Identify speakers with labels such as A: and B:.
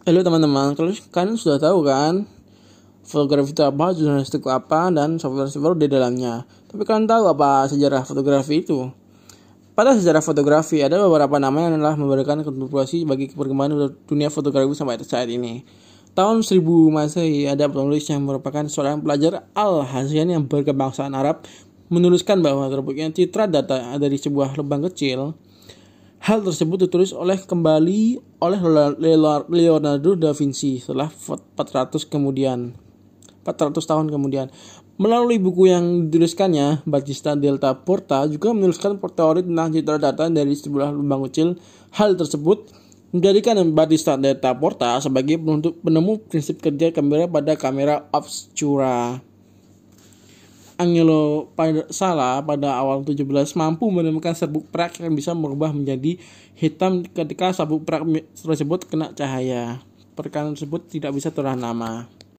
A: Halo teman-teman, kalian sudah tahu kan fotografi itu apa, jurnalistik apa, dan software-software di dalamnya. Tapi kalian tahu apa sejarah fotografi itu? Pada sejarah fotografi ada beberapa nama yang telah memberikan kontribusi bagi perkembangan dunia fotografi sampai saat ini. Tahun 1000 Masehi ada penulis yang merupakan seorang pelajar Al-Hasyan yang berkebangsaan Arab menuliskan bahwa terbentuknya citra data dari sebuah lubang kecil Hal tersebut ditulis oleh kembali oleh Leonardo da Vinci setelah 400 kemudian 400 tahun kemudian. Melalui buku yang dituliskannya, Battista Delta Porta juga menuliskan teori tentang citra data dari sebuah lubang kecil. Hal tersebut menjadikan Battista Delta Porta sebagai penemu prinsip kerja kamera pada kamera obscura. Angelo Sala pada awal 17 mampu menemukan serbuk perak yang bisa merubah menjadi hitam ketika sabuk perak tersebut kena cahaya. Perkara tersebut tidak bisa terang nama.